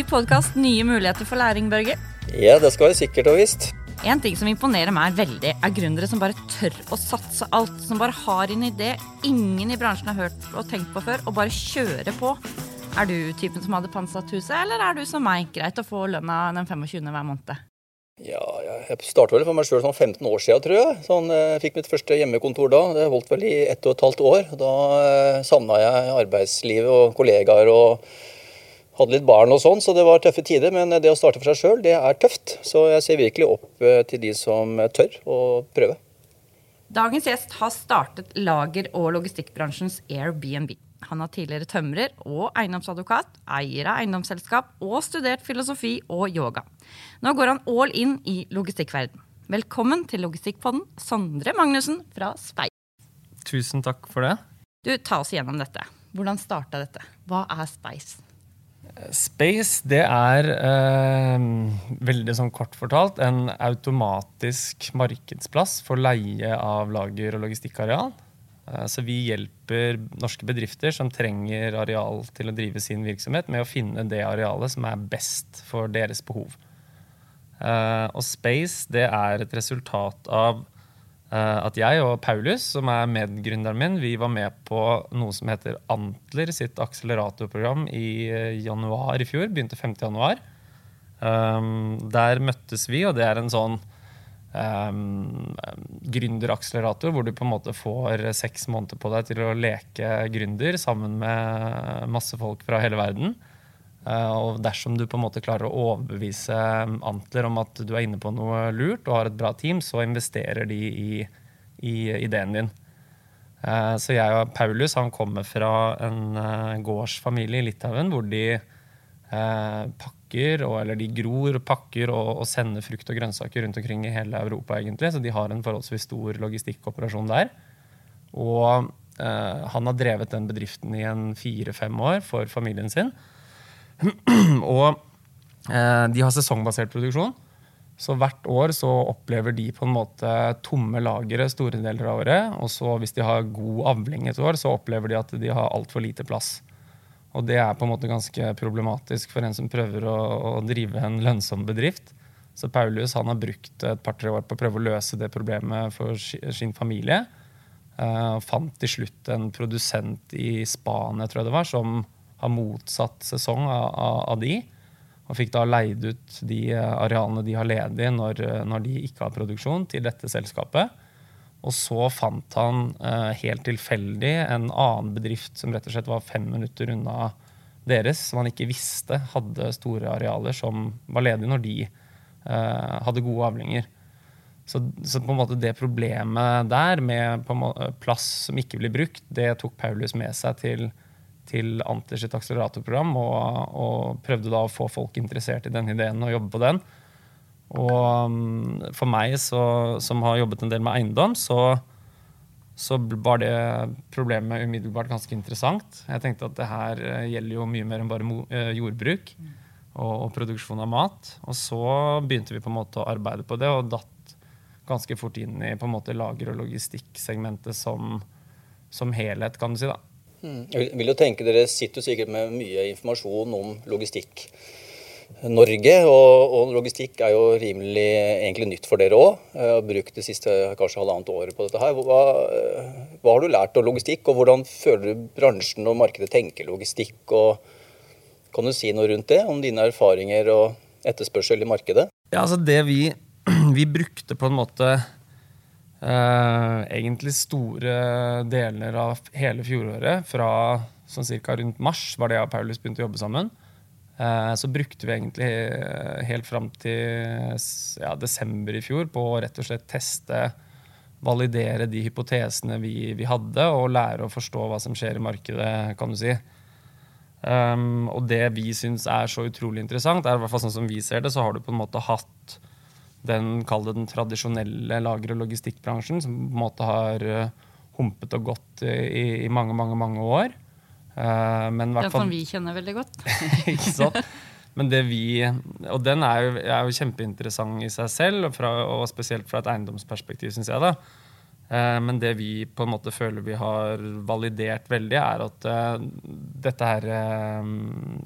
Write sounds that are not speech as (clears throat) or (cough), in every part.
Ny podkast, nye muligheter for læring, Børge. Ja, det skal være sikkert og visst. En ting som imponerer meg veldig, er gründere som bare tør å satse alt. Som bare har en idé ingen i bransjen har hørt og tenkt på før, og bare kjører på. Er du typen som hadde pantsatt huset, eller er du som meg, greit å få lønna den 25. hver måned? Ja, jeg startet vel for meg sjøl sånn 15 år siden, tror jeg. Sånn, jeg eh, fikk mitt første hjemmekontor da. Det holdt vel i ett og et halvt år. Da eh, savna jeg arbeidslivet og kollegaer og hadde litt barn og sånn, så det var tøffe tider. Men det å starte for seg sjøl, det er tøft. Så jeg ser virkelig opp eh, til de som tør å prøve. Dagens gjest har startet lager- og logistikkbransjens Airbnb. Han har tidligere tømrer og eiendomsadvokat, eier av eiendomsselskap og studert filosofi og yoga. Nå går han all in i logistikkverden. Velkommen til Logistikkpodden, Sondre Magnussen fra Speil. Tusen takk for det. Du, Ta oss gjennom dette. Hvordan starta dette? Hva er Spice? Space det er eh, veldig sånn kort fortalt en automatisk markedsplass for leie av lager- og logistikkareal. Eh, så vi hjelper norske bedrifter som trenger areal til å drive sin virksomhet, med å finne det arealet som er best for deres behov. Eh, og Space det er et resultat av at jeg og Paulus, som er medgründeren min, vi var med på noe som heter Antler sitt akseleratorprogram i eh, januar i fjor. Begynte 5. januar. Um, der møttes vi, og det er en sånn um, gründerakselerator hvor du på en måte får seks måneder på deg til å leke gründer sammen med masse folk fra hele verden. Uh, og dersom du på en måte klarer å overbevise Antler om at du er inne på noe lurt og har et bra team, så investerer de i, i ideen din. Uh, så jeg og Paulus han kommer fra en uh, gårdsfamilie i Litauen hvor de pakker, eller de gror, pakker og, og, sender frukt og grønnsaker rundt omkring i hele Europa. egentlig, Så de har en forholdsvis stor logistikkoperasjon der. Og han har drevet den bedriften i en fire-fem år for familien sin. (clears throat) og eh, de har sesongbasert produksjon. Så hvert år så opplever de på en måte tomme lagre store deler av året. Og så hvis de har god avling et år, så opplever de at de har altfor lite plass. Og det er på en måte ganske problematisk for en som prøver å, å drive en lønnsom bedrift. Så Paulus han har brukt et par-tre år på å prøve å løse det problemet for sin familie. Uh, fant til slutt en produsent i Spania tror jeg det var, som har motsatt sesong av, av, de. Og fikk da leid ut de arealene de har ledig når, når de ikke har produksjon, til dette selskapet. Og så fant han eh, helt tilfeldig en annen bedrift som rett og slett var fem minutter unna deres, som han ikke visste hadde store arealer som var ledige når de eh, hadde gode avlinger. Så, så, på en måte det problemet der med plass som ikke blir brukt, det tok Paulus med seg til til Anter sitt akseleratorprogram og, og, prøvde da å få folk interessert i den ideen og jobbe på den. Og um, for meg så, som har jobbet en del med eiendom, så, så var det problemet umiddelbart ganske interessant. Jeg tenkte at det her eh, gjelder jo mye mer enn bare eh, jordbruk og, og produksjon av mat. Og så begynte vi på en måte å arbeide på det, og datt ganske fort inn i på en måte lager- og logistikksegmentet som, som helhet, kan du si. da. Jeg vil jo tenke Dere sitter jo sikkert med mye informasjon om logistikk. Norge, og, og, logistikk er jo rimelig egentlig nytt for dere òg. Har brukt det siste kanskje halvannet året på dette her. Hva, hva, har du lært om logistikk, og hvordan føler du bransjen og markedet tenker logistikk? Og kan du si noe rundt det, om dine erfaringer og etterspørsel i markedet? Ja, altså det vi, (clears throat) vi brukte på en måte Uh, egentlig store deler av hele fjoråret, fra sånn cirka rundt mars, var det jeg og Paulus begynte å jobbe sammen. Uh, så brukte vi egentlig helt fram til ja, desember i fjor på å rett og slett teste, validere de hypotesene vi, vi, hadde, og lære å forstå hva som skjer i markedet, kan du si. Um, og det vi syns er så utrolig interessant, er i hvert fall sånn som vi ser det, så har du på en måte hatt den, den tradisjonelle lager- og logistikkbransjen, som på en måte har uh, humpet og gått i, i, mange, mange, mange år. Uh, men Den som vi kjenner veldig godt. (laughs) ikke sant? Men det vi, og den er jo, er jo kjempeinteressant i seg selv, og, fra, og spesielt fra et eiendomsperspektiv, syns jeg. da. Eh, men det vi på en måte føler vi har validert veldig, er at uh, dette her uh,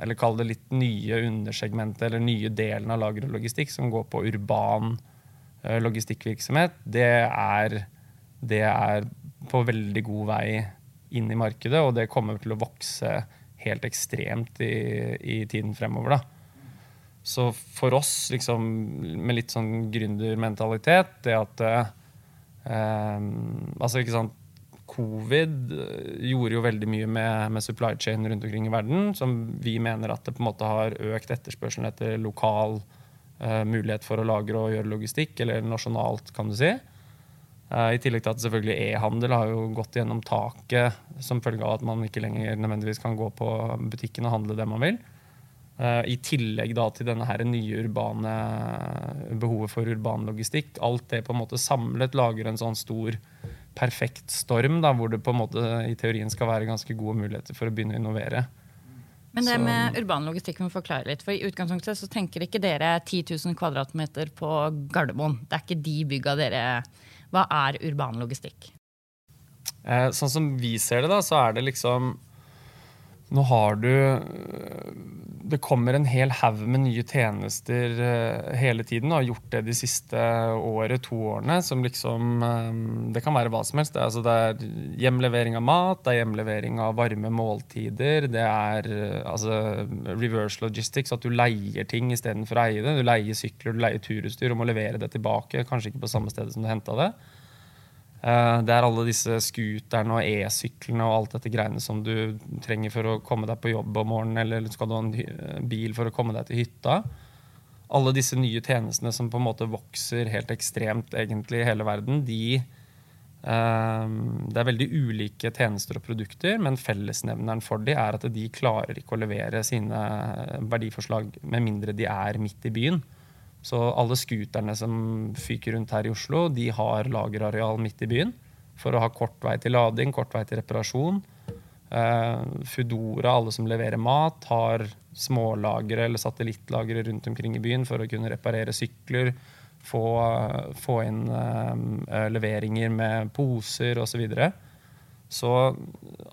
Eller kall det litt nye undersegmentet, eller nye delen av lager og logistikk, som går på urban logistikkvirksomhet, det er, det er på veldig god vei inn i markedet, og det kommer til å vokse helt ekstremt i, i tiden fremover. da. Så for oss, liksom, med litt sånn gründermentalitet, det at Um, altså, ikke sant Covid eh, gjorde jo veldig mye med, med, supply chain rundt omkring i verden, som vi mener at det på en måte har økt etterspørselen etter lokal uh, mulighet for å lagre og gjøre logistikk, eller nasjonalt, kan du si. Uh, I tillegg til at selvfølgelig e-handel har jo gått gjennom taket som følge av at man ikke lenger nødvendigvis kan gå på butikken og handle det man vil. Uh, I tillegg da til denne her nye urbane behovet for urban logistikk. Alt det på en måte samlet lager en sånn stor, perfekt storm, da, hvor det på en måte i teorien skal være ganske gode muligheter for å begynne å innovere. Men det med urban logistikk må forklare litt. for I utgangspunktet så tenker ikke dere 10 000 kvadratmeter på Gardermoen. Det er ikke de bygga dere Hva er urban logistikk? Eh, sånn som vi ser det, da, så er det liksom Nå har du det kommer en hel haug med nye tjenester uh, hele tiden, og har gjort det de siste året, to årene. som liksom, um, Det kan være hva som helst. Det er, altså, det er hjemlevering av mat, det er hjemlevering av varme måltider, det er uh, altså, reverse logistics, at du leier ting istedenfor å eie det. Du leier sykler, du leier turutstyr og må levere det tilbake, kanskje ikke på samme sted som du henta det. Eh, det er alle disse scooterne og e-syklene og alt dette greiene som du trenger for å komme deg på jobb om morgenen, eller skal du ha en bil for å komme deg til hytta. Alle disse nye tjenestene som på en måte vokser helt ekstremt egentlig i hele verden, de uh, Det er veldig ulike tjenester og produkter, men fellesnevneren for de er at de klarer ikke å levere sine verdiforslag med mindre de er midt i byen. Så alle scooterne som fyker rundt her i Oslo, de har lagerareal midt i byen for å ha kort vei til lading, kort vei til reparasjon. Uh, Foodora, alle som leverer mat, har smålagre eller satellittlagre rundt omkring i byen for å kunne reparere sykler, få, uh, få inn uh, leveringer med poser osv. Så, videre. så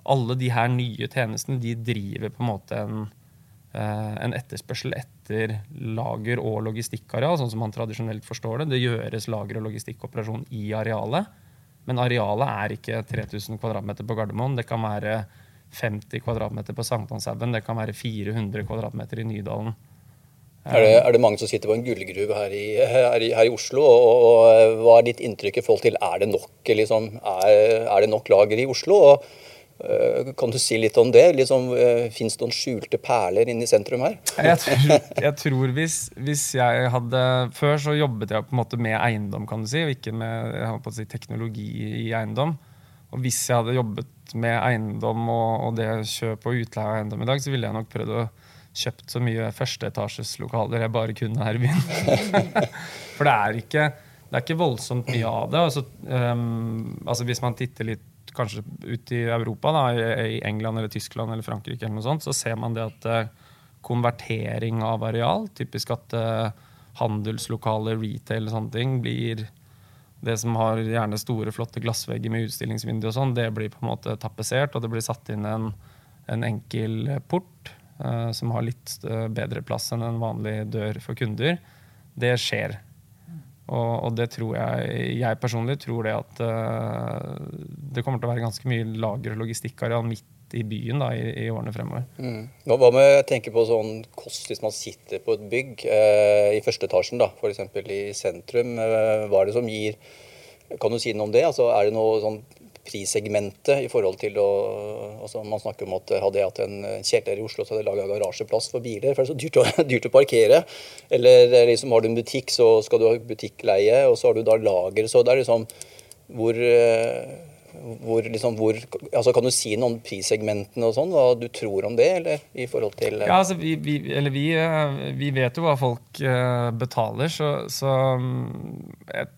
alle de her nye tjenestene de driver på en måte en uh, en etterspørsel etter lager- og logistikkareal, sånn som man tradisjonelt forstår det. Det gjøres lager- og logistikkoperasjon i arealet. Men arealet er ikke 3000 kvm på Gardermoen. Det kan være 50 kvm på Sankthanshaugen. Det kan være 400 kvm i Nydalen. Er det, er det, mange som sitter på en gullgruve her her her i Oslo? Og, og, Hva er ditt inntrykk i forhold til er det nok, liksom, er, er det nok lager i Oslo? Og kan du si litt om det? Liksom, uh, Fins det noen skjulte perler inne i sentrum her? Jeg tror, jeg tror hvis, hvis, jeg hadde Før så jobbet jeg på en måte med eiendom, kan du si, og ikke med si, teknologi i eiendom. Og hvis jeg hadde jobbet med eiendom og, og det kjøp og utleie av eiendom i dag, så ville jeg nok prøvd å kjøpt så mye førsteetasjeslokaler jeg bare kunne her i byen. (laughs) For det er ikke, det er ikke voldsomt mye av det. Altså, um, altså hvis man titter litt kanskje ut i Europa, da, i England eller Tyskland eller Frankrike, eller noe sånt, så ser man det at uh, konvertering av areal, typisk at uh, handelslokaler, retail og sånne ting, blir det som har gjerne store, flotte glassvegger med utstillingsvindu og sånn, det blir på en måte tapetsert, og det blir satt inn en, en enkel port eh, som har litt bedre plass enn en vanlig dør for kunder. Det skjer. Og, og, det tror jeg Jeg personlig tror det at uh, det kommer til å være ganske mye lager- og logistikkareal midt i byen da, i, i årene fremover. Mm. Hva med jeg tenke på sånn kost hvis man sitter på et bygg uh, i første etasjen, da, f.eks. i sentrum? Uh, hva er det som gir Kan du si noe om det? Altså, er det noe sånn prissegmentet i forhold til å altså Man snakker om at hadde jeg hatt en kjeller i Oslo, så hadde jeg laga garasjeplass for biler. For det er så dyrt å, (laughs) dyrt å parkere. Eller liksom har du en butikk, så skal du ha butikkleie, og så har du da lager. Så det er liksom hvor, hvor, liksom, hvor altså Kan du si noe om prissegmentene og sånn? Hva du tror om det, eller i til Ja, altså vi, vi, vi, vi vet jo hva folk betaler, så, så jeg,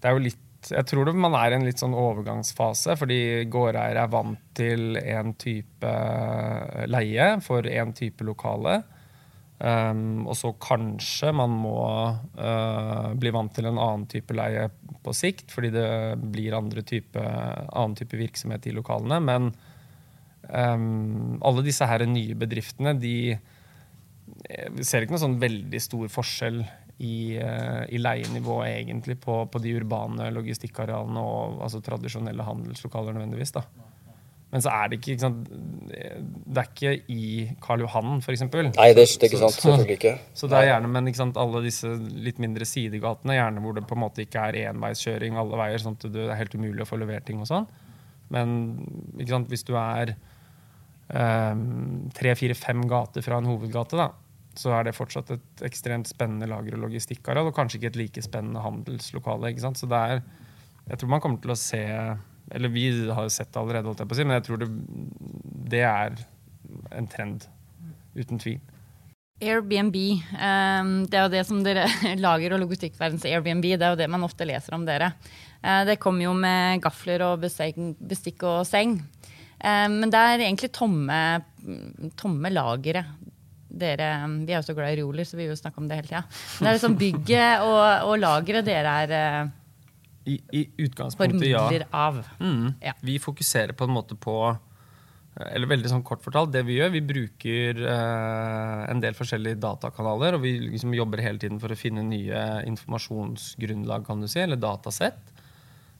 det er jo litt jeg tror det, man er i en litt sånn overgangsfase, fordi gårdeier er vant til en type eh, leie for en type lokale. Um, og så kanskje man må uh, bli vant til en annen type leie på sikt, fordi det blir type, annen type virksomhet i lokalene. Men um, alle disse her nye bedriftene de ser ikke noen sånn veldig stor forskjell i, uh, i leienivå egentlig på, på, de urbane logistikkarealene og altså, tradisjonelle handelslokaler nødvendigvis. da. Men så er det ikke, ikke sant, Det er ikke i Karl Johan, f.eks. Nei, det er ikke sant. Selvfølgelig ikke. (laughs) Så det er gjerne, men ikke sant, alle disse litt mindre sidegatene, gjerne hvor det på en måte ikke er enveiskjøring alle veier, sånn at det er helt umulig å få levert ting og sånn. Men ikke sant, hvis du er um, tre, fire, fem gater fra en hovedgate, da, så er det fortsatt et ekstremt spennende lager- og logistikkareal, og kanskje ikke et like spennende handelslokale. ikke sant? Så det er, jeg tror man kommer til å se eller vi har sett det allerede, holdt jeg på å si, men jeg tror det, det er en trend. Uten tvil. Airbnb. Um, det er jo det som dere (laughs) lager, og logistikkverdens Airbnb. Det er jo det man ofte leser om dere. Uh, det kommer jo med gafler og bestikk og seng. Uh, men det er egentlig tomme, tomme lagre. Dere, vi er jo så glad i reoler, så vi vil jo snakke om det hele tida. Det er liksom bygget og, og lageret dere er uh, i, i utgangspunktet, ja. av. Mm. ja. Vi fokuserer på en måte på eller veldig sånn kort fortalt, det vi gjør, vi bruker eh, en del forskjellige datakanaler. Og vi liksom jobber hele tiden for å finne nye informasjonsgrunnlag, kan du si, eller datasett.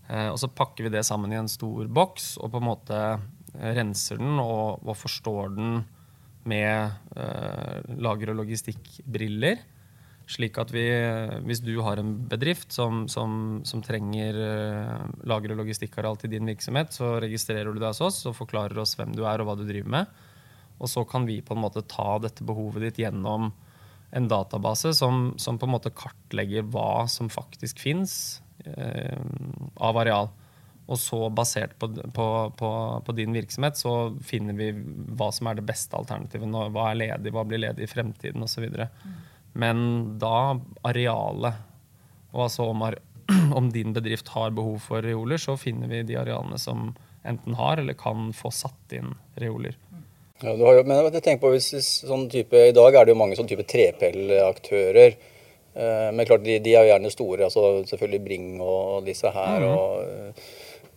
Eh, og så pakker vi det sammen i en stor boks og på en måte renser den og, og forstår den med eh, lager- og logistikkbriller. Slik at vi, hvis du har en bedrift som, som, som trenger uh, lager- og logistikkareal til din virksomhet, så registrerer du deg hos oss og forklarer oss hvem du er og hva du driver med. Og så kan vi på en måte ta dette behovet ditt gjennom en database som, som på en måte kartlegger hva som faktisk fins uh, av areal. Og så basert på, på, på, på, din virksomhet så finner vi hva som er det beste alternativet. Nå, Hva er ledig, hva blir ledig i fremtiden osv. Mm. Men da arealet Og altså om, (clears throat) om, din bedrift har behov for reoler, så finner vi de arealene som enten har eller kan få satt inn reoler. Ja, jo, men jeg tenker på hvis sånn type, I dag er det jo mange sånn type trepellaktører. Eh, men klart, de, de, er jo gjerne store. altså Selvfølgelig Bring og disse her. Mm. og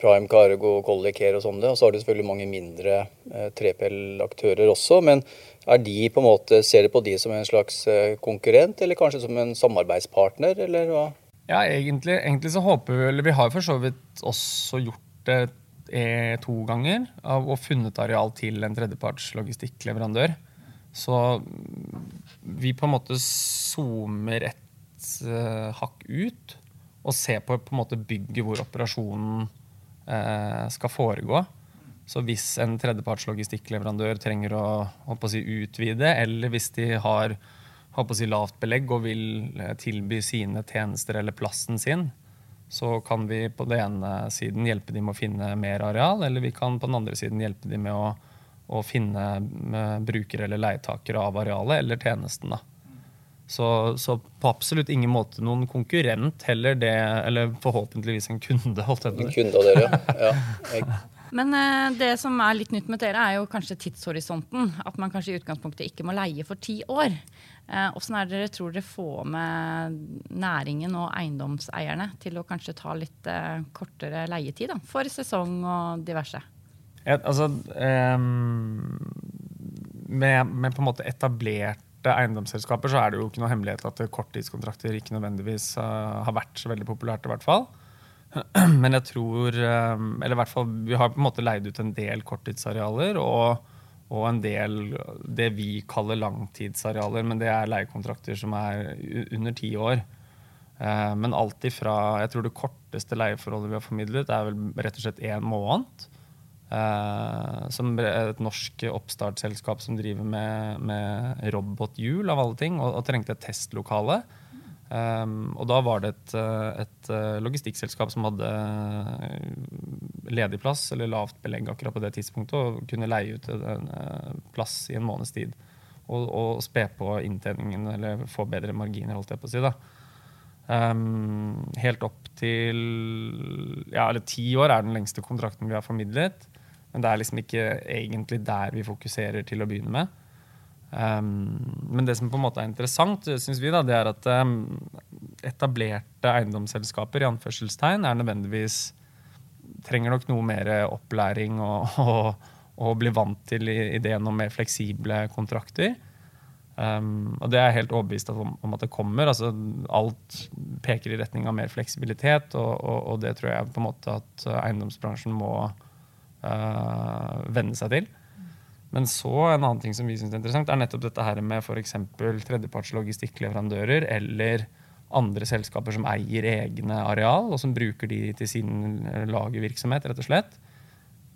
Prime Cargo, Collier og sånne. Og så har du selvfølgelig mange mindre eh, trepellaktører også. Men er de på en måte, ser du på de som en slags eh, konkurrent, eller kanskje som en samarbeidspartner, eller hva? Ja, egentlig, egentlig så håper vi Eller vi har for så vidt også gjort det eh, to ganger. Av, og funnet areal til en tredjeparts logistikkleverandør. Så vi på en måte zoomer et uh, hakk ut og ser på, på en måte bygget hvor operasjonen skal foregå. Så hvis en tredjeparts logistikkleverandør trenger å, å si, utvide, eller hvis de har si, lavt belegg og vil eh, tilby sine tjenester eller plassen sin, så kan vi på den ene siden hjelpe dem med å finne mer areal, eller vi kan på den andre siden hjelpe dem med å, å finne brukere eller leietakere av arealet eller tjenesten. da. Så, så, på absolutt ingen måte noen konkurrent, heller det, eller forhåpentligvis en kunde. holdt jeg på. En kunde av dere, ja. (laughs) ja. Men uh, det som er litt nytt med dere, er jo kanskje tidshorisonten. At man kanskje i utgangspunktet ikke må leie for ti år. Åssen uh, er det dere tror dere får med næringen og eiendomseierne til å kanskje ta litt uh, kortere leietid da, for sesong og diverse? Ja, altså, um, med, med, på en måte etablerte eiendomsselskaper så er det jo ikke noe hemmelighet at korttidskontrakter ikke nødvendigvis har vært så veldig populært. i hvert fall. (clears throat) Men jeg tror eh, Eller i hvert fall, vi har på en måte leid ut en del korttidsarealer. og og en del det vi kaller langtidsarealer, men det er leiekontrakter som er under ti år. Eh, men alt ifra Jeg tror det korteste leieforholdet vi har formidlet, er vel rett og slett én måned. Eh, som et norsk oppstartsselskap som driver med, med robothjul, av alle ting, og, og trengte et testlokale. Um, og da var det et, eh, et, logistikkselskap som hadde ledig plass, eller lavt belegg akkurat på det tidspunktet, og kunne leie ut en plass i en måneds tid. Og, og spe på inntjeningen, eller få bedre marginer, holdt jeg på å si. da. Um, helt opp til ja, eller ti år er den lengste kontrakten vi har formidlet. Men det er liksom ikke egentlig der vi fokuserer til å begynne med. Um, men det som på en måte er interessant, syns vi, da, det er at um, etablerte eiendomsselskaper i anførselstegn er nødvendigvis trenger nok noe mer opplæring og, og, og bli vant til ideen om mer fleksible kontrakter. Um, og det er jeg helt overbevist om, om, at det kommer. Altså, alt peker i retning av mer fleksibilitet, og, og, det tror jeg på en måte at eiendomsbransjen må uh, venne seg til. Men så en annen ting som vi synes er interessant, er nettopp dette her med f.eks. tredjeparts logistikkleverandører eller andre selskaper som eier egne areal, og som bruker de til sin lagervirksomhet, rett og slett.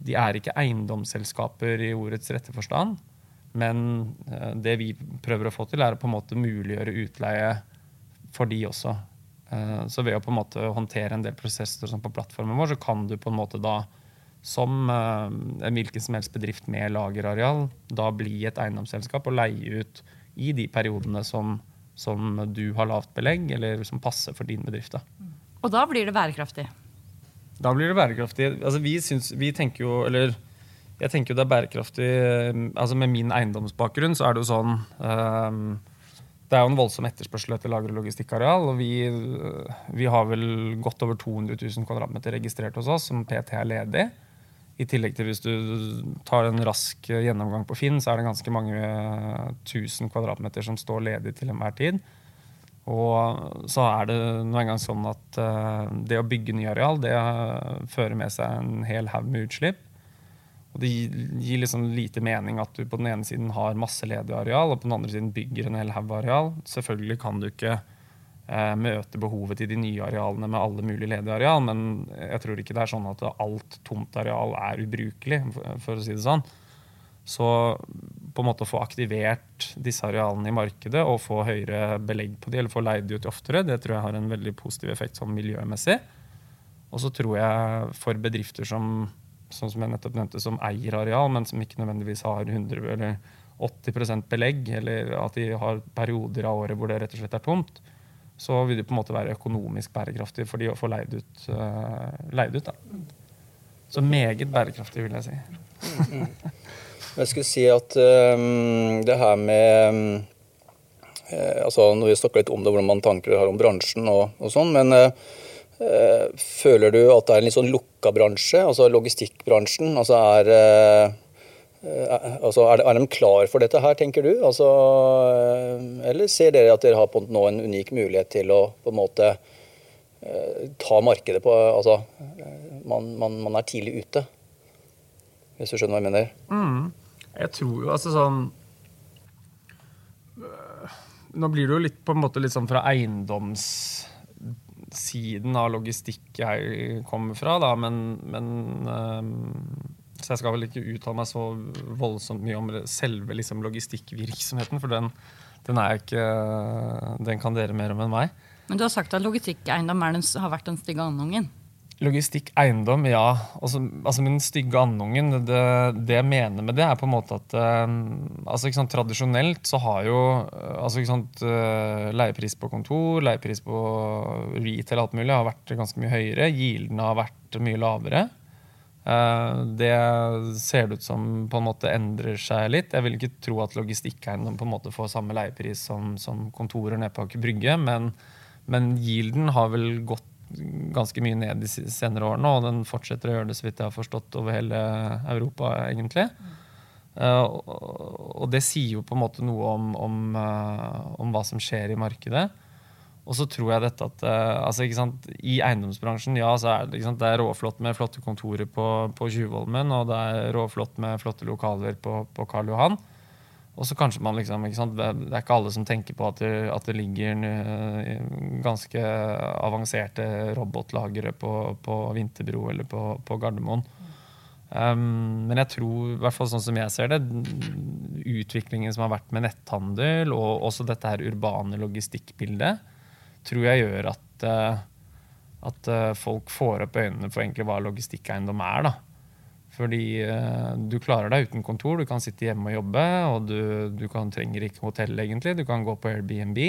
De er ikke eiendomsselskaper i ordets rette forstand. Men eh, det vi prøver å få til, er å på en måte muliggjøre utleie for de også. Eh, så ved å på en måte håndtere en del prosesser på plattformen vår, så kan du på en måte da, som eh, en hvilken som helst bedrift med lagerareal, da bli et eiendomsselskap og leie ut i de periodene som, som du har lavt belegg, eller som passer for din bedrift. Da. Og da blir det bærekraftig? Da blir det bærekraftig. Altså, vi, syns, vi tenker jo, eller jeg tenker jo det er bærekraftig eh, altså Med min eiendomsbakgrunn så er det jo sånn um, Det er jo en voldsom etterspørsel etter lager- og logistikkareal. Og vi, vi, har vel godt over 200 000 kvadratmeter registrert hos oss som PT er ledig. I tillegg til hvis du tar en rask gjennomgang på Finn, så er det ganske mange tusen kvadratmeter som står ledig til enhver tid. Og så er det nå engang sånn at det å bygge nye areal, det fører med seg en hel haug med utslipp. Og det gir liksom lite mening at du på den ene siden har masse ledig areal, og på den andre siden bygger en hel haug areal. Selvfølgelig kan du ikke eh, møte behovet til de nye arealene med alle mulige ledige areal, men jeg tror ikke det er sånn at alt tomt areal er ubrukelig, for å si det sånn. Så på en måte å få aktivert disse arealene i markedet og få høyere belegg på de, eller få leid de ut oftere, det tror jeg har en veldig positiv effekt sånn miljømessig. Og så tror jeg for bedrifter som sånn som jeg nettopp nevnte, som eier areal, men som ikke nødvendigvis har 100 eller 80% belegg, eller at de har perioder av året hvor det rett og slett er tomt, så vil det på en måte være økonomisk bærekraftig for de å få leid ut. Uh, leid ut da. Så meget bærekraftig, vil jeg si. jeg skulle si at um, det her med um, altså Når vi snakker litt om det, hvordan man tanker har om bransjen og, og sånn, men uh, føler du at det er en litt sånn lukka bransje, altså logistikkbransjen? Altså er, eh, altså er, de klar for dette her, tenker du? Altså, eller ser dere at dere har på nå en unik mulighet til å på en måte ta markedet på Altså, man, man, man er tidlig ute, hvis du skjønner hva jeg mener? Mm. Jeg tror jo altså sånn Nå blir det jo litt på en måte litt sånn fra eiendomssiden av logistikk jeg kommer fra, da, men, men um, Så jeg skal vel ikke uttale meg så voldsomt mye om selve liksom, logistikkvirksomheten, for den, den, er ikke Den kan dere mer om enn meg. Men du har sagt at logistikkeiendom har vært den stygge andungen? Logistikk eiendom, ja. Altså, altså den stygge andungen, det, det, jeg mener med det, er på en måte at uh, altså, sant, Tradisjonelt så har jo uh, altså, sant, uh, leiepris på kontor, leiepris på retail alt mulig har vært ganske mye høyere. Gildene har vært mye lavere. Det ser det ut som på en måte endrer seg litt. Jeg vil ikke tro at logistikkeiendom på en måte får samme leiepris som, som kontorer nede på Aker Brygge, men, men gilden har vel gått ganske mye ned de senere årene, og den fortsetter å gjøre det så vidt jeg har forstått over hele Europa, egentlig. Uh, og det sier jo på en måte noe om, om, uh, om hva som skjer i markedet. Og så tror jeg dette at uh, altså, I eiendomsbransjen ja, så er det, det er råflott med flotte kontorer på, på Tjuvholmen, og det er råflott med flotte lokaler på, på Karl Johan. Og så kanskje man liksom, Det er ikke alle som tenker på at det, at det ligger ganske avanserte robotlagre på, på Vinterbro eller på, på Gardermoen. Um, men jeg tror, i hvert fall sånn som jeg ser det, utviklingen som har vært med netthandel, og også dette her urbane logistikkbildet, tror jeg gjør at, uh, at uh, folk får opp øynene for egentlig hva logistikkeiendom er. da. Fordi uh, du klarer deg uten kontor, du kan sitte hjemme og jobbe, og du, du kan, trenger ikke hotell, egentlig. Du kan gå på Airbnb.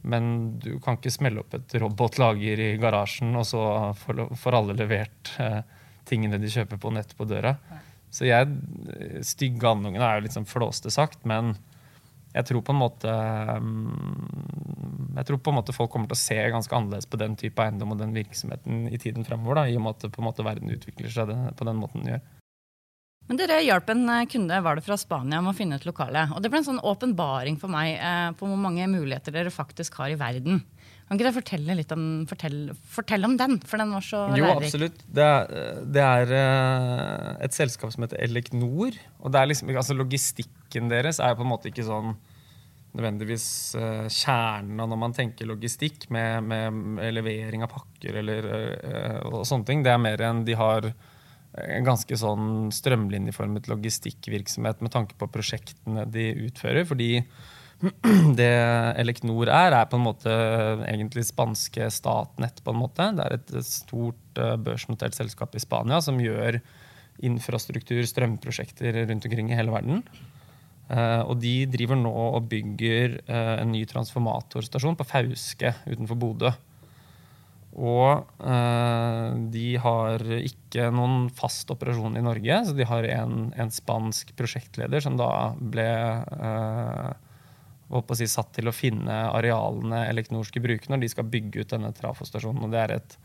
Men du kan ikke smelle opp et robotlager i garasjen, og så får alle levert tingene de kjøper på nett på døra. Så jeg, stygge andungene er jo litt sånn flåste sagt, men jeg tror på en måte um, jeg tror på en måte folk kommer til å se ganske annerledes på den type eiendom og den virksomheten i tiden fremover, da, i og med at måte verden utvikler seg på den måten den gjør. Men dere hjalp en eh, kunde var det fra Spania med å finne et lokale. Og det ble en sånn åpenbaring for meg eh, på hvor mange muligheter dere faktisk har i verden. Kan ikke du fortelle litt om, fortell, fortell om den? For den var så lærerik. Jo, absolutt. Det er, det er, eh, et selskap som heter Elecnor. Og det er liksom, altså logistikken deres er på en måte ikke sånn nødvendigvis uh, kjernen av når man tenker logistikk med, med levering av pakker eller uh, og sånne ting. Det er mer enn de har en ganske sånn strømlinjeformet logistikkvirksomhet med tanke på prosjektene de utfører. Fordi (clears throat) det Elecnor er, er på en måte egentlig spanske Statnett. på en måte. Det er et stort eh, børsnotert selskap i Spania som gjør infrastruktur, strømprosjekter rundt omkring i hele verden. Eh, og de driver nå og bygger eh, en ny transformatorstasjon på Fauske utenfor Bodø. Og eh, de har ikke noen fast operasjon i Norge, så de har en, en spansk prosjektleder som da ble eh, si, satt til å finne arealene Elecnor skal bruke når de skal bygge ut denne trafostasjonen. Og det er et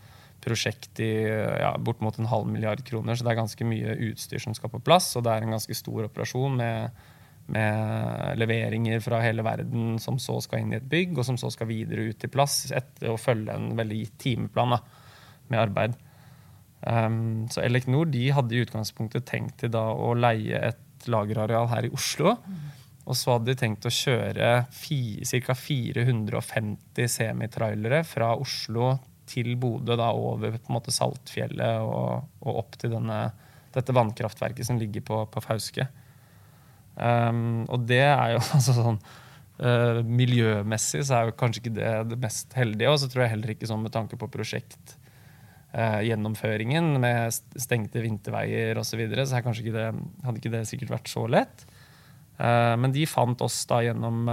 prosjekt i ja, bortimot en halv milliard kroner, så det er ganske mye utstyr som skal på plass. Og det er en ganske stor operasjon med med leveringer fra hele verden som så skal inn i et bygg, og som så skal videre ut til plass etter å følge en veldig gitt timeplan da, med arbeid. Um, så Elecnor de hadde i utgangspunktet tenkt til da å leie et lagerareal her i Oslo. Og så hadde de tenkt å kjøre ca. 450 semitrailere fra Oslo til Bodø, da over på en måte Saltfjellet og, og opp til denne, dette vannkraftverket som ligger på, på Fauske. Um, og det er jo (laughs) altså sånn uh, Miljømessig så er jo kanskje ikke det det mest heldige. Og så tror jeg heller ikke sånn med tanke på prosjekt uh, gjennomføringen med stengte vinterveier osv. Så, videre, så kanskje ikke det, hadde ikke det sikkert vært så lett. Uh, men de fant oss da gjennom,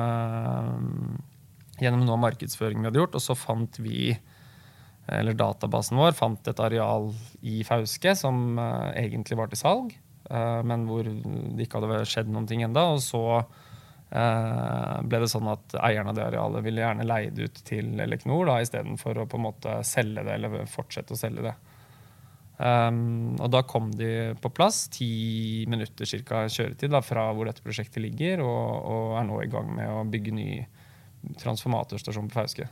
gjennom noe av markedsføringen vi hadde gjort, og så fant vi eller databasen vår fant et areal i Fauske som egentlig var til salg. Eh, men hvor det ikke hadde skjedd noen ting enda, Og så eh, ble det sånn at eieren av det arealet ville gjerne leie det ut til Eleknor istedenfor å på en måte selge det eller fortsette å selge det. Um, og da kom de på plass. Ti minutter cirka kjøretid da, fra hvor dette prosjektet ligger, og, og, er nå i gang med å bygge ny transformatorstasjon på Fauske.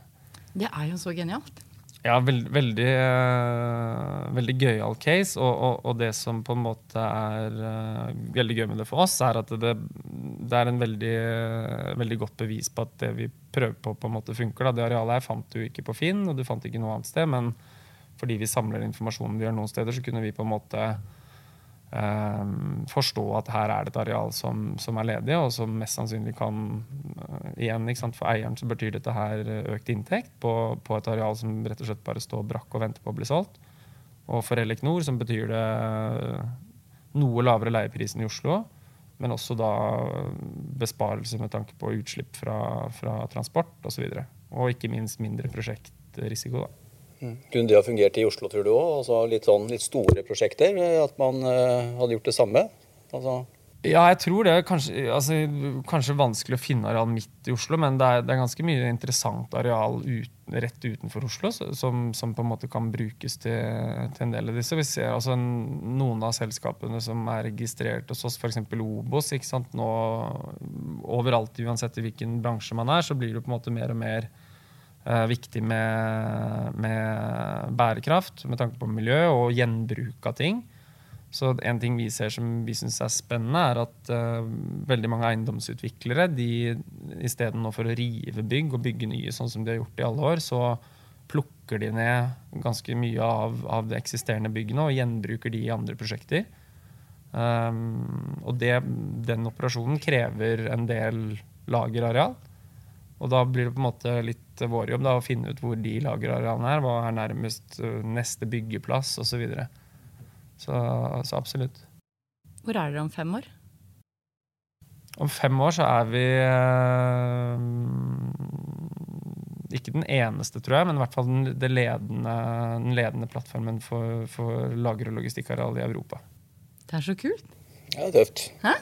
Det er jo så genialt. Ja, veld, veldig, uh, veldig gøyal case. Og, og, og, det som på en måte er uh, veldig gøy med det for oss, er at det, det er en veldig, uh, veldig, godt bevis på at det vi prøver på, på en måte funker. Da. Det arealet her fant du ikke på Finn, og du fant ikke noe annet sted. Men fordi vi samler informasjonen vi gjør noen steder, så kunne vi på en måte eh, forstå at her er det et areal som, som, er ledig, og som mest sannsynlig kan uh, igjen, For eieren så betyr dette her økt inntekt på, på, et areal som rett og slett bare står brakk og venter på å bli solgt. Og for Elecnor som betyr det noe lavere leiepris enn i Oslo, men også da besparelse med tanke på utslipp fra, fra transport osv. Og, så og ikke minst mindre prosjektrisiko. da. Kunne det ha fungert i Oslo, tror du òg? Altså litt, sånn, litt store prosjekter? At man uh, hadde gjort det samme? Altså ja, jeg tror det. Kanskje, altså, kanskje vanskelig å finne areal midt i Oslo, men det er, det er ganske mye interessant areal ut, rett utenfor Oslo som, som, på en måte kan brukes til, til, en del av disse. Vi ser altså noen av selskapene som er registrert hos oss, f.eks. Obos. ikke sant? Nå, overalt, uansett i hvilken bransje man er, så blir det på en måte mer og mer eh, viktig med, med, bærekraft med tanke på miljø og gjenbruk av ting. Så en ting vi ser som vi syns er spennende, er at uh, veldig mange eiendomsutviklere de istedenfor å rive bygg og bygge nye sånn som de har gjort i alle år, så plukker de ned ganske mye av, av de eksisterende byggene og gjenbruker de i andre prosjekter. Um, og det, den operasjonen krever en del lagerareal. Og da blir det på en måte litt vår jobb da, å finne ut hvor de lagerarealene er. Hva er nærmest uh, neste byggeplass osv. Så, videre. så Så absolutt. Hvor er dere om fem år? Om fem år så er vi eh, ikke den eneste, tror jeg, men i hvert fall den, ledende, den ledende, plattformen for, for lager- og logistikkareal i Europa. Det er så kult. Ja, det er tøft. Hæ?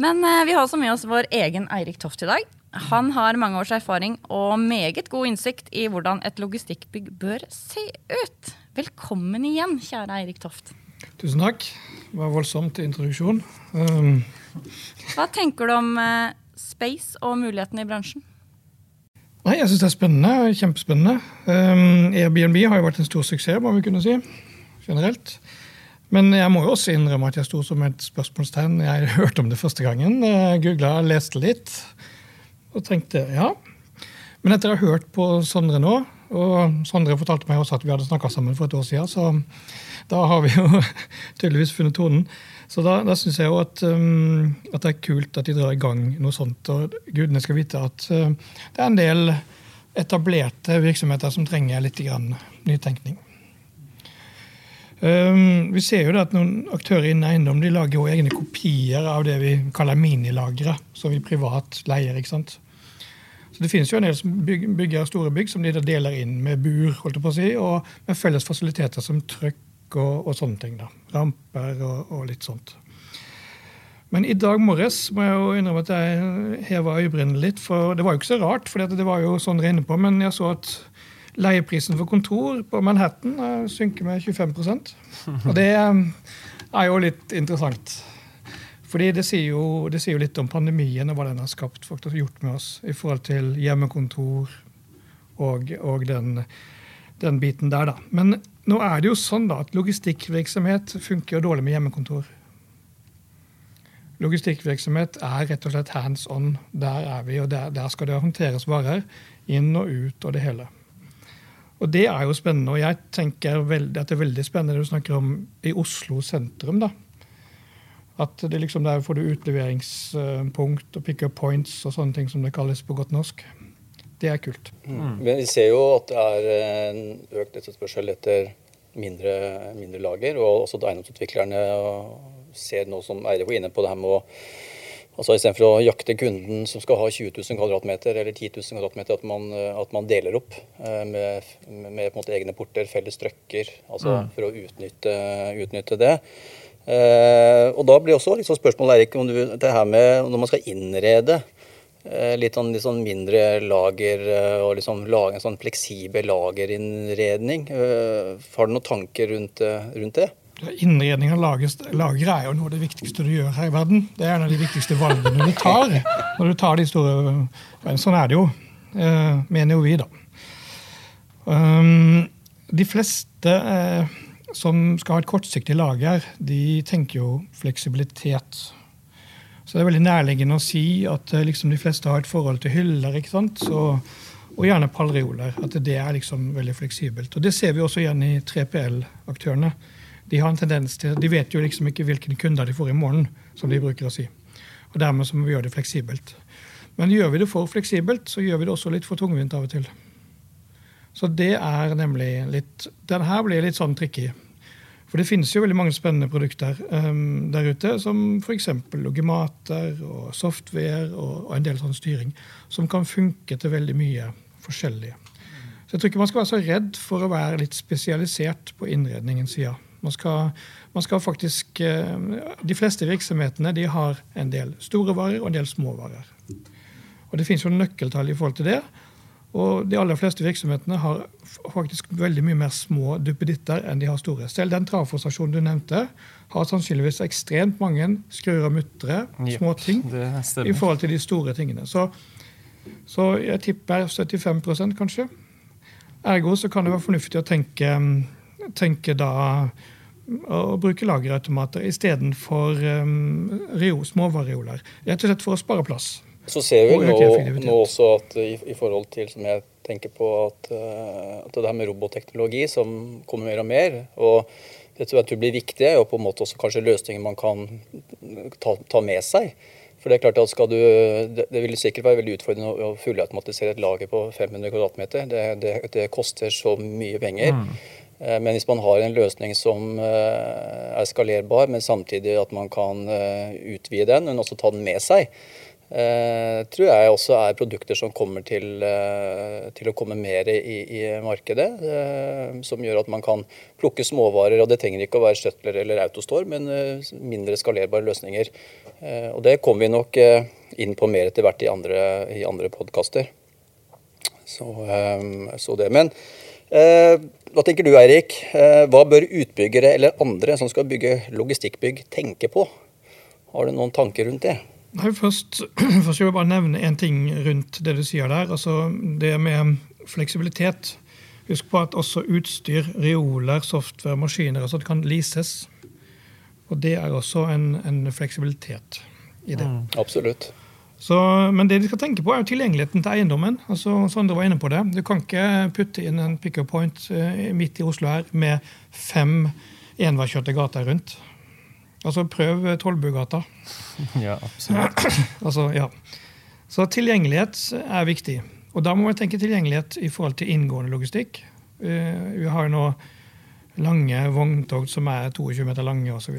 Men eh, vi har også med oss vår egen Eirik Toft i dag. Han har mange års erfaring og meget god innsikt i hvordan et logistikkbygg bør se ut. Velkommen igjen, kjære Eirik Toft. Tusen takk. Det var voldsomt introduksjon. Um, Hva tenker du om eh, space og mulighetene i bransjen? nei, jeg syns det er spennende. Kjempespennende. Um, Airbnb har jo vært en stor suksess, må vi kunne si. Generelt. Men jeg må jo også innrømme at jeg sto som et spørsmålstegn. Jeg (laughs) hørte om det første gangen. Googla, leste litt og tenkte ja. Men etter å ha hørt på Sondre nå, og Sondre fortalte meg også at vi hadde snakka sammen for et år siden, så da har vi jo (laughs) tydeligvis funnet tonen. Så da, da syns jeg jo at, um, at, det er kult at de drar i gang noe sånt. Og gudene skal vite at uh, det er en del etablerte virksomheter som trenger litt grann nytenkning. Um, vi ser jo det at Noen aktører innen eiendom de lager jo egne kopier av det vi kaller minilagre, som vi privat leier. ikke sant? Så Det finnes jo en del som bygger store bygg som de da deler inn med bur holdt jeg på å si, og med felles fasiliteter som trøkk og, og sånne ting. da, Ramper og, og, litt sånt. Men i dag morges må jeg jo innrømme at jeg heva øyebrynene litt. For det var jo ikke så rart, for det var jo sånn inne på, men jeg så at Leieprisen for kontor på Manhattan synker med 25% Og det eh, er jo litt interessant. Fordi det sier, jo, det sier jo litt om pandemien og hva den har skapt, faktisk gjort med oss i forhold til hjemmekontor og, og den, den, biten der, da. Men nå er det jo sånn da at logistikkvirksomhet funker jo dårlig med hjemmekontor. Logistikkvirksomhet er rett og slett hands on. Der er vi, og der, der skal det håndteres varer inn og ut og det hele. Og det er jo spennende. Og jeg tenker veldig, at det er veldig spennende det du snakker om i Oslo sentrum. da. At det liksom der får du utleveringspunkt og pick up points og sånne ting som det kalles på godt norsk. Det er kult. Mm. Men vi ser jo at det er en økt etterspørsel etter mindre, mindre lager. Og også at eiendomsutviklerne ser noe som Eirik var inne på, det her med å Altså Istedenfor å jakte kunden som skal ha 20 000 kvadratmeter eller 10 000 kvadratmeter, at man, at man deler opp eh, med, med måte, egne porter, felles strøkker, altså mm. for å utnytte, utnytte det. Eh, og Da blir også liksom spørsmålet Erik, om du, det her med når man skal innrede eh, litt, sånn, litt sånn mindre lager eh, og liksom lage en sånn fleksibel lagerinnredning. Eh, har du noen tanker rundt, rundt det? Innredning av lagre er jo noe av det viktigste du gjør her i verden. Det er en av de viktigste valgene du tar. når du tar de store, Sånn er det jo, eh, mener jo vi, da. Um, de fleste eh, som skal ha et kortsiktig lager, de tenker jo fleksibilitet. Så det er veldig nærliggende å si at eh, liksom, de fleste har et forhold til hyller. ikke sant? Så, og gjerne palreoler. At det er liksom veldig fleksibelt. Og Det ser vi også igjen i 3PL-aktørene de har en tendens til, de vet jo liksom ikke hvilke kunder de får i morgen, som de bruker å si. Og Dermed så må vi gjøre det fleksibelt. Men gjør vi det for fleksibelt, så gjør vi det også litt for tungvint av og til. Så det er nemlig litt Den her blir litt sånn tricky. For det finnes jo veldig mange spennende produkter um, der ute, som f.eks. logimater og software og, og, en del sånn styring, som kan funke til veldig mye forskjellig. Så jeg tror ikke man skal være så redd for å være litt spesialisert på innredningens side. Man skal, man skal faktisk, eh, De fleste virksomhetene de har en del store varer og en del små varer. Og Det finnes jo nøkkeltall i forhold til det. Og de aller fleste virksomhetene har faktisk veldig mye mer små duppeditter enn de har store. Selv den trafostasjonen du nevnte, har sannsynligvis ekstremt mange skruer og muttere, små ting, i forhold til de store tingene. Så, så jeg tipper 75% kanskje. Ergo så kan det være fornuftig å tenke tenker da å bruke lagerautomater istedenfor um, rio, småvareoler. Rett og slett for å spare plass. Så ser vi nå, nå, også at i, i, forhold til som jeg tenker på at, uh, at det her med robotteknologi som kommer mer og mer og det tror jeg blir viktig, og på en måte også kanskje løsninger man kan ta, ta med seg. For Det er klart at skal du, det, det vil sikkert være veldig utfordrende å fullautomatisere et lager på 500 kvm. Det, det, det, koster så mye penger. Mm. Eh, men hvis man har en løsning som eh, er skalerbar, men samtidig at man kan eh, utvide den, men også ta den med seg, tror jeg også er produkter som kommer til, til å komme mer i, i markedet. Som gjør at man kan plukke småvarer. og Det trenger ikke å være Shuttler eller Autostore, men mindre skalerbare løsninger. Og Det kommer vi nok inn på mer etter hvert i andre, i andre podkaster. Så, så, det. Men hva tenker du Eirik? hva bør utbyggere eller andre som skal bygge logistikkbygg tenke på? Har du noen tanker rundt det? Nei, først, (clears throat) først vil jeg bare nevne en ting rundt det du sier der. altså Det med fleksibilitet. Husk på at også utstyr, reoler, software, maskiner altså det kan leases. Og det er også en, en fleksibilitet i det. Mm, absolutt. Så, men det de skal tenke på, er jo tilgjengeligheten til eiendommen. altså Sondre var inne på det. Du kan ikke putte inn en pick-up point eh, midt i Oslo her med fem enveiskjørte gater rundt. Altså prøv Tollbugata. (laughs) Ja, absolutt. (clears throat) altså, ja. Så tilgjengelighet er viktig. Og da må vi tenke tilgjengelighet i forhold til inngående logistikk. Uh, vi har jo nå lange vogntog som er 22 meter lange osv.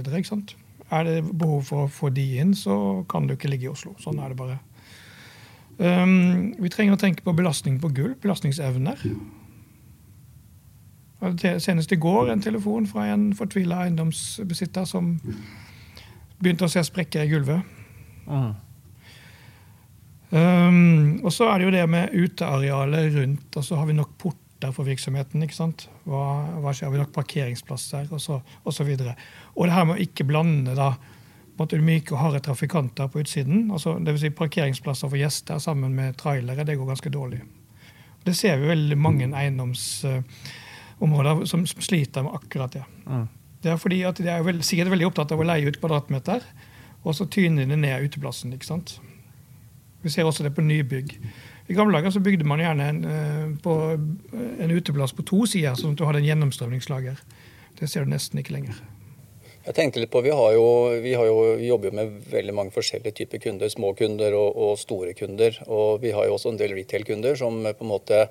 Er det behov for å få de inn, så kan du ikke ligge i Oslo. Sånn er det bare. Um, vi trenger å tenke på belastning på gulv, belastningsevner. Senest i går en telefon fra en fortvila eiendomsbesitter som begynte å se sprekker i gulvet. Mm. Um, og så er det jo det med utearealet rundt. og så Har vi nok porter for virksomheten? ikke sant? Hva, hva skjer? Har vi nok parkeringsplasser? Og så, og så videre. Og det her med å ikke blande da, måtte myke og harde trafikanter på utsiden. altså Dvs. Si parkeringsplasser for gjester sammen med trailere. Det går ganske dårlig. Det ser vi veldig mange eiendomsområder Uh, som sliter med akkurat det. Mm. Det er fordi at de er veld, sikkert veldig opptatt av å leie ut kvadratmeter, og så tyner de ned uteplassen. ikke sant? Vi ser også det på nybygg. I gamle dager så bygde man gjerne en, eh, på, en uteplass på to sider, sånn at du hadde en gjennomstrømningslager. Det ser du nesten ikke lenger. Jeg tenkte litt på, Vi, har jo, vi, har jo, vi jobber jo med veldig mange forskjellige typer kunder. Små kunder og, og store kunder. Og vi har jo også en del retail-kunder som på en måte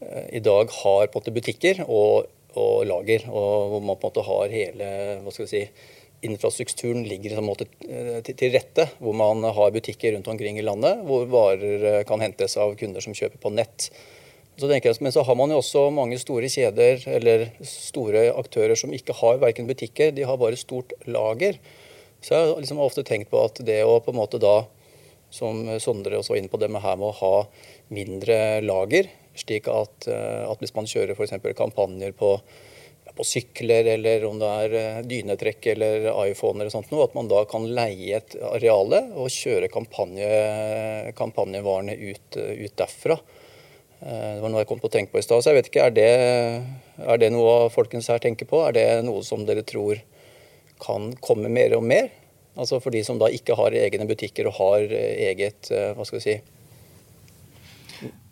Eh, i dag har på en måte butikker og, og lager, og hvor man på en måte har hele hva skal vi si, infrastrukturen ligger eh, til rette. Hvor man har butikker rundt omkring i landet hvor varer eh, kan hentes av kunder som kjøper på nett. Så jeg, men så har man jo også mange store kjeder eller store aktører som ikke har verken butikker, de har bare stort lager. Så jeg har liksom ofte tenkt på at det å på en måte da, som Sondre også var inne på, det med her med å ha mindre lager, slik at, eh, at hvis man kjører f.eks. kampanjer på, på, sykler, eller om det er eh, dynetrekk eller iPhone eller sånt, noe, at man da kan leie et areale og kjøre kampanje, kampanjevarene ut, ut, derfra. Eh, det var noe jeg kom på å tenke på i stad. Så jeg vet ikke, er er det noe folkens her tenker på? Er det noe som dere tror kan komme mer og mer? Altså for de som da ikke har egne butikker og har eget hva skal vi si,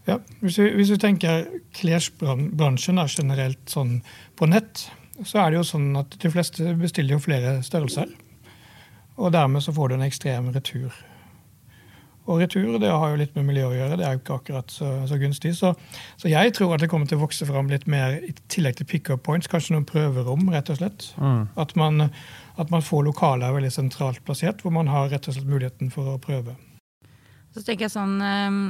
ja, hvis vi, hvis vi tenker klesbransjen er generelt sånn på nett, så er det jo sånn at de fleste bestiller jo flere størrelser. Og dermed så får du en ekstrem retur. Og retur det har jo litt med miljø å gjøre. Det er jo ikke akkurat så, så gunstig. Så, så, jeg tror at det kommer til å vokse fram litt mer i tillegg til pick-up points. Kanskje noen prøverom, rett og slett. Mm. At, man, at, man, får lokaler veldig sentralt plassert, hvor man har rett og slett muligheten for å prøve. Så tenker jeg sånn, ehm,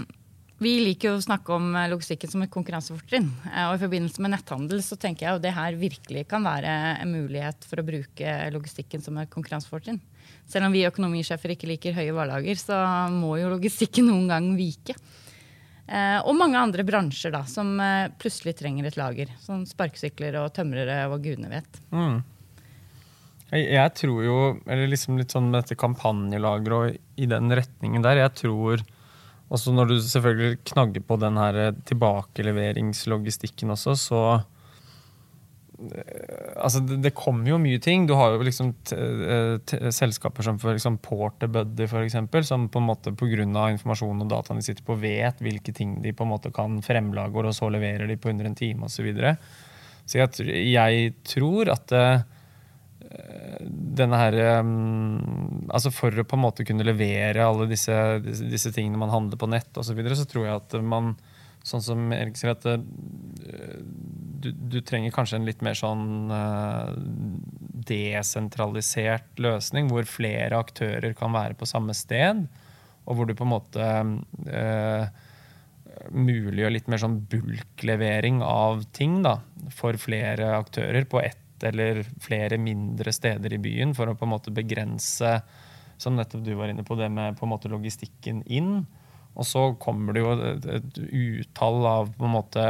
vi liker jo å snakke om eh, logistikken som et konkurransefortrinn. Eh, og I forbindelse med netthandel så tenker jeg jo det her virkelig kan være en mulighet for å bruke logistikken som et konkurransefortrinn. Selv om vi økonomisjefer ikke liker høye varelager, så må jo logistikken noen gang vike. Eh, og mange andre bransjer da, som plutselig trenger et lager. Som sparkesykler og tømrere og gudene vet. Mm. Jeg tror jo, eller liksom litt sånn med dette kampanjelageret og i den retningen der, jeg tror og så når du selvfølgelig knagger på den her tilbakeleveringslogistikken også, så eh, Altså, det, det, kommer jo mye ting. Du har jo liksom eh, selskaper som for liksom Porterbuddy, eksempel, som på en måte pga. informasjonen og dataen de sitter på, vet hvilke ting de på en måte kan fremlage, og så leverer de på under en time osv. Så, videre. så jeg, jeg, tror at uh, denne her altså For å på en måte kunne levere alle disse, disse, tingene man handler på nett osv., så, videre, så tror jeg at man Sånn som Erik sier, at uh, du, du, trenger kanskje en litt mer sånn uh, desentralisert løsning, hvor flere aktører kan være på samme sted. og hvor du på en måte eh, muliggjør litt mer sånn bulklevering av ting da, for flere aktører på ett eller flere mindre steder i byen, for å på en måte begrense, som nettopp du var inne på, det med på en måte logistikken inn. Og så kommer det jo et, et utall av på en måte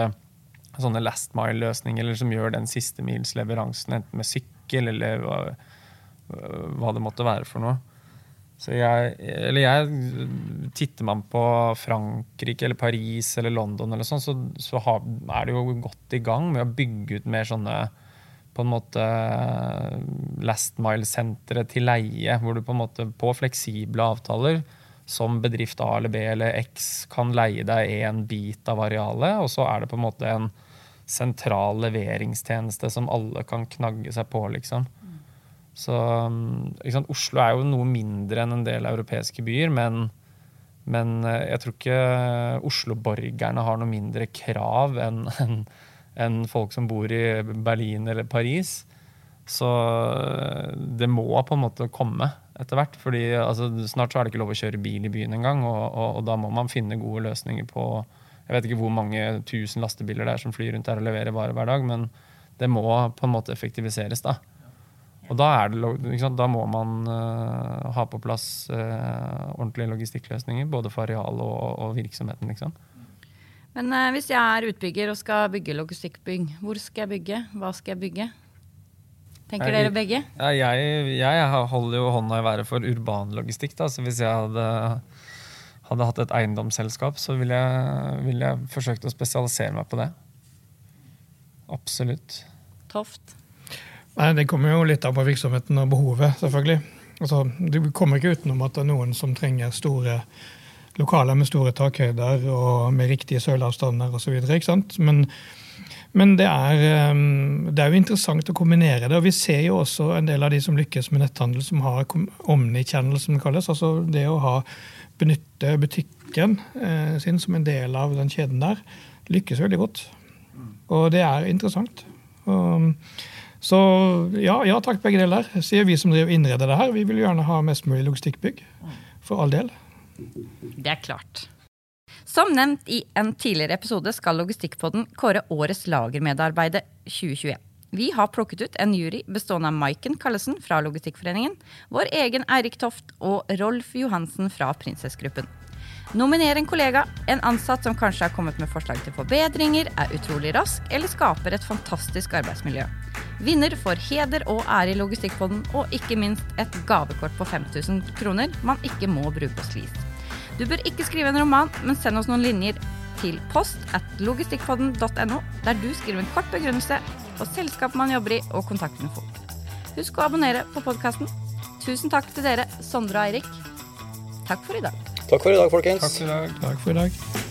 sånne last mile-løsninger som gjør den siste mils leveransen, enten med sykkel eller hva, hva det måtte være for noe. Så jeg, eller jeg, Titter man på Frankrike eller Paris eller London, eller sånn, så, så har, er det jo godt i gang med å bygge ut mer sånne på en måte last mile-sentre til leie, hvor du på en måte på fleksible avtaler som bedrift A eller B eller X kan leie deg en bit av arealet, og så er det på en måte en sentral leveringstjeneste som alle kan knagge seg på, liksom. Så sant, Oslo er jo noe mindre enn en del europeiske byer, men, men eh, jeg tror ikke Oslo-borgerne har noe mindre krav enn en, en folk som bor i Berlin eller Paris. Så eh, det må på en måte komme etter hvert. fordi altså, Snart så er det ikke lov å kjøre bil i byen engang, og, og, og da må man finne gode løsninger på Jeg vet ikke hvor mange tusen lastebiler det er som flyr rundt her og leverer varer hver dag, men det må på en måte effektiviseres. da. Og da, det, da må man uh, ha på plass uh, ordentlige logistikkløsninger, både for areal og, og virksomheten. Liksom. Men uh, hvis jeg er utbygger og skal bygge logistikkbygg, hvor skal jeg bygge? Hva skal jeg bygge? Tenker jeg, dere begge? Ja, jeg, jeg, holder jo hånda i været for urban logistikk. Da. Så hvis jeg hadde, hadde hatt et eiendomsselskap, så ville jeg, ville jeg forsøkt å spesialisere meg på det. Absolutt. Toft? Nei, Det kommer jo litt av på virksomheten og behovet, selvfølgelig. Altså, du kommer ikke utenom at det er noen som trenger store lokaler med store takhøyder og med riktige søyleavstander osv. Men, men det, er, ehm, det er jo interessant å kombinere det. og Vi ser jo også en del av de som lykkes med netthandel, som har omni-channel, som det kalles. Altså det å ha, benytte butikken eh, sin som en del av den kjeden der, lykkes veldig godt. Og det er interessant. Og, så ja, ja takk, begge deler, sier vi som driver innreder det her. Vi vil gjerne ha mest mulig logistikkbygg. For all del. Det er klart. Som nevnt i en tidligere episode skal Logistikkpodden kåre årets lagermedarbeider 2021. Vi har plukket ut en jury bestående av Maiken Kallesen fra Logistikkforeningen, vår egen Eirik Toft og Rolf Johansen fra Prinsessgruppen. Nominer en kollega, en ansatt som kanskje har kommet med forslag til forbedringer, er utrolig rask eller skaper et fantastisk arbeidsmiljø. Vinner får heder og ære i Logistikkpodden, og ikke minst et gavekort på 5000 kroner man ikke må bruke på sklis. Du bør ikke skrive en roman, men send oss noen linjer til post at logistikkpodden.no, der du skriver en kort begrunnelse på selskapet man jobber i, og kontaktinfo. Husk å abonnere på podkasten. Tusen takk til dere, Sondre og Eirik. Takk for i dag. Takk for i dag, folkens. Takk for i dag. Takk for i dag.